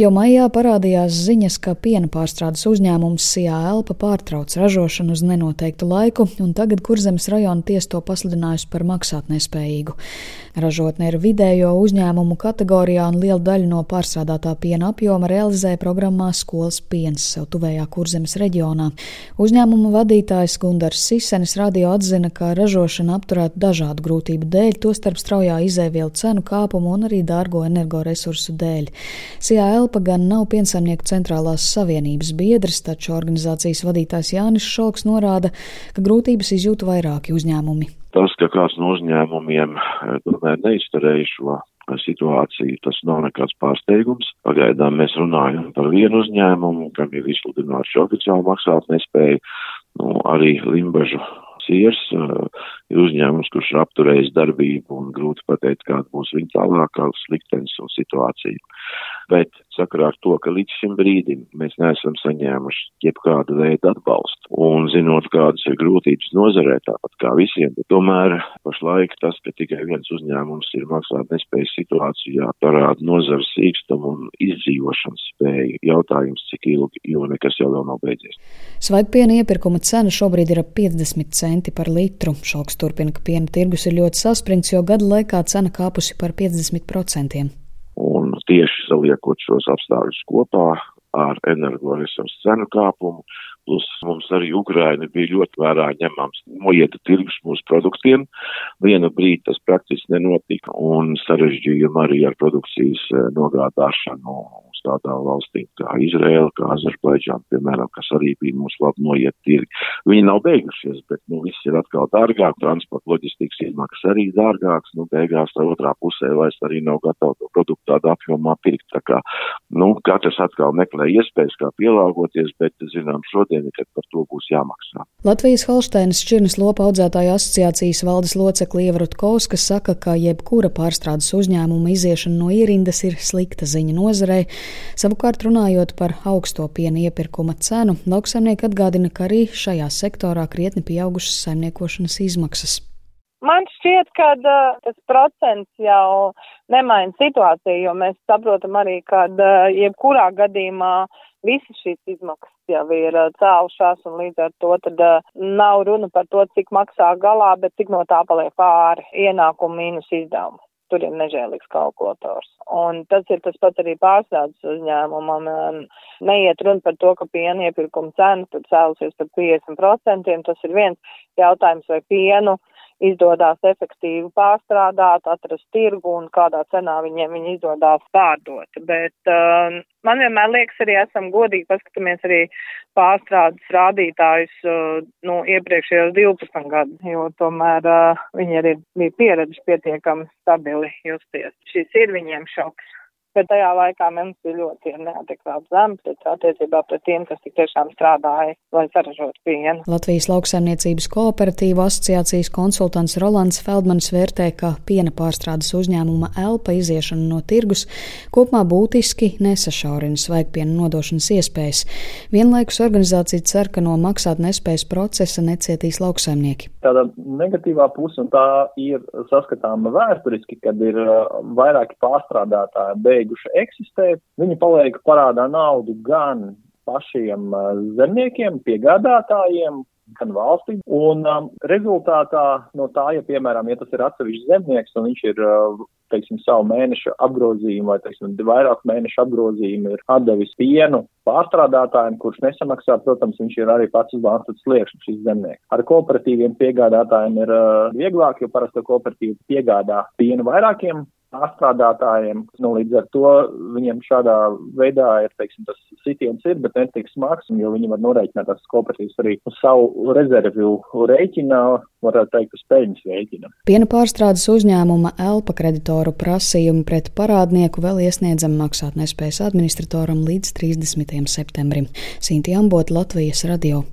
Jau maijā parādījās ziņas, ka piena pārstrādes uzņēmums Sijā Elpa pārtrauc ražošanu uz nenoteiktu laiku, un tagad Kurzemes rajona tiesa to pasludinājusi par maksātnespējīgu. Ražotne ir vidējo uzņēmumu kategorijā, un lielu daļu no pārstrādātā piena apjoma realizē programmā Skolas piens sev tuvējā Kurzemes reģionā. Uzņēmuma vadītājs Gundars Sisenis radio atzina, ka ražošana apturēta dažādu grūtību dēļ, tostarp straujā izēvielu cenu kāpumu un arī dārgo energoresursu dēļ. Sijā Elpa gan nav piensaimnieku centrālās savienības biedrs, taču organizācijas vadītājs Jānis Šalks norāda, ka grūtības izjūta vairāki uzņēmumi. Tas, ka kāds no uzņēmumiem eh, neizturēja šo situāciju, tas nav nekāds pārsteigums. Pagaidām mēs runājam par vienu uzņēmumu, kam ir izsludināts oficiāli maksāt nespēju, nu, arī Limbažu siers uh, ir uzņēmums, kurš ir apturējis darbību un grūti pateikt, kāda būs viņa tālākā liktenis un situācija bet sakarā ar to, ka līdz šim brīdim mēs neesam saņēmuši jebkādu veidu atbalstu un zinot, kādas ir grūtības nozarē, tāpat kā visiem, bet tomēr pašlaik tas, ka tikai viens uzņēmums ir maksāt nespējas situācijā, parāda nozares sīkstumu un izdzīvošanas spēju. Jautājums, cik ilgi, jo nekas jau vēl nav beidzies. Svaigpiena iepirkuma cena šobrīd ir ap 50 centi par litru. Šalks turpina, ka piena tirgus ir ļoti saspringts, jo gada laikā cena kāpusi par 50%. Tieši saliekot šos apstākļus kopā ar energoresursu cenu kāpumu, plus mums arī Ukraina bija ļoti vērā ņemams noieta tirgus mūsu produktiem. Vienu brīdi tas praktiski nenotika un sarežģījumi arī ar produkcijas eh, nogādāšanu tādām valstīm kā Izraela, kā Azerbaidžāna, piemēram, kas arī bija mūsu labi noiet tirgi. Viņi nav beigušies, bet, nu, viss ir atkal dārgāk, transporta loģistikas izmaksas arī dārgāks, nu, beigās tā otrā pusē vairs arī nav gatava to produktu tādā apjomā pirkt. Tā kā, nu, katrs atkal meklē iespējas, kā pielāgoties, bet, zinām, šodien, kad par to būs jāmaksā. Latvijas Holšteinas šķirnes lopa audzētāju asociācijas valdes locekli Ievrutkovs, kas saka, ka jebkura pārstrādes uzņēmuma iziešana no ierindas ir slikta ziņa nozarei, Savukārt, runājot par augsto piena iepirkuma cenu, lauksaimnieki atgādina, ka arī šajā sektorā krietni pieaugušas saimniekošanas izmaksas. Man šķiet, ka uh, tas procents jau nemaina situāciju, jo mēs saprotam arī, ka uh, jebkurā gadījumā visas šīs izmaksas jau ir uh, cēlušās, un līdz ar to tad nav runa par to, cik maksā galā, bet cik no tā paliek pāri ienākumu mīnus izdevumu tur ir nežēlīgs kalkulators. Un tas ir tas pats arī pārstrādes uzņēmumam. Neiet runa par to, ka piena iepirkuma cena tur cēlusies par 50%. Tas ir viens jautājums, vai pienu izdodas efektīvi pārstrādāt, atrast tirgu un kādā cenā viņiem viņi izdodas pārdot. Bet uh, man vienmēr liekas, arī esam godīgi paskatāmies arī pārstrādes rādītājus uh, nu, iepriekšējos 12 gadus, jo tomēr uh, viņi arī bija pieredzes pietiekami stabili justies. Šis ir viņiem šoks bet tajā laikā mums bija ļoti neadekvāts zemes attiecībā pret tiem, kas tik tiešām strādāja, lai saražotu pienu. Latvijas lauksaimniecības kooperatīva asociācijas konsultants Rolands Feldmans vērtē, ka piena pārstrādes uzņēmuma elpa iziešana no tirgus kopumā būtiski nesašaurina svaigpiena nodošanas iespējas. Vienlaikus organizācija cer, ka no maksāt nespējas procesa necietīs lauksaimnieki. Tāda negatīvā puse, un tā ir saskatāma vēsturiski, kad ir uh, vairāki pārstrādātāji beiguši eksistēt, viņi paliek parādā naudu gan pašiem uh, zemniekiem, piegādātājiem, gan valstī. Un um, rezultātā no tā, ja, piemēram, ja tas ir atsevišķs zemnieks un viņš ir, uh, teiksim, savu mēnešu apgrozījumu vai, teiksim, vairāk mēnešu apgrozījumu ir atdevis pienu pārstrādātājiem, kurš nesamaksā, protams, viņš ir arī pats uz bankrotas sliekšņa šis zemnieks. Ar kooperatīviem piegādātājiem ir uh, vieglāk, jo parasti kooperatīvi piegādā pienu vairākiem pārstrādātājiem. Nu, līdz ar to viņiem šādā veidā ir, teiksim, tas sitiens ir, bet netiks smags, jo viņi var norēķināt tās kooperatīvas arī uz savu rezervju rēķinā, varētu teikt, uz peļņas rēķina. Piena pārstrādes uzņēmuma Elpa kreditoru prasījumu pret parādnieku vēl iesniedzam maksātnespējas administratoram līdz 30. septembrim. Sinti Ambot, Latvijas radio.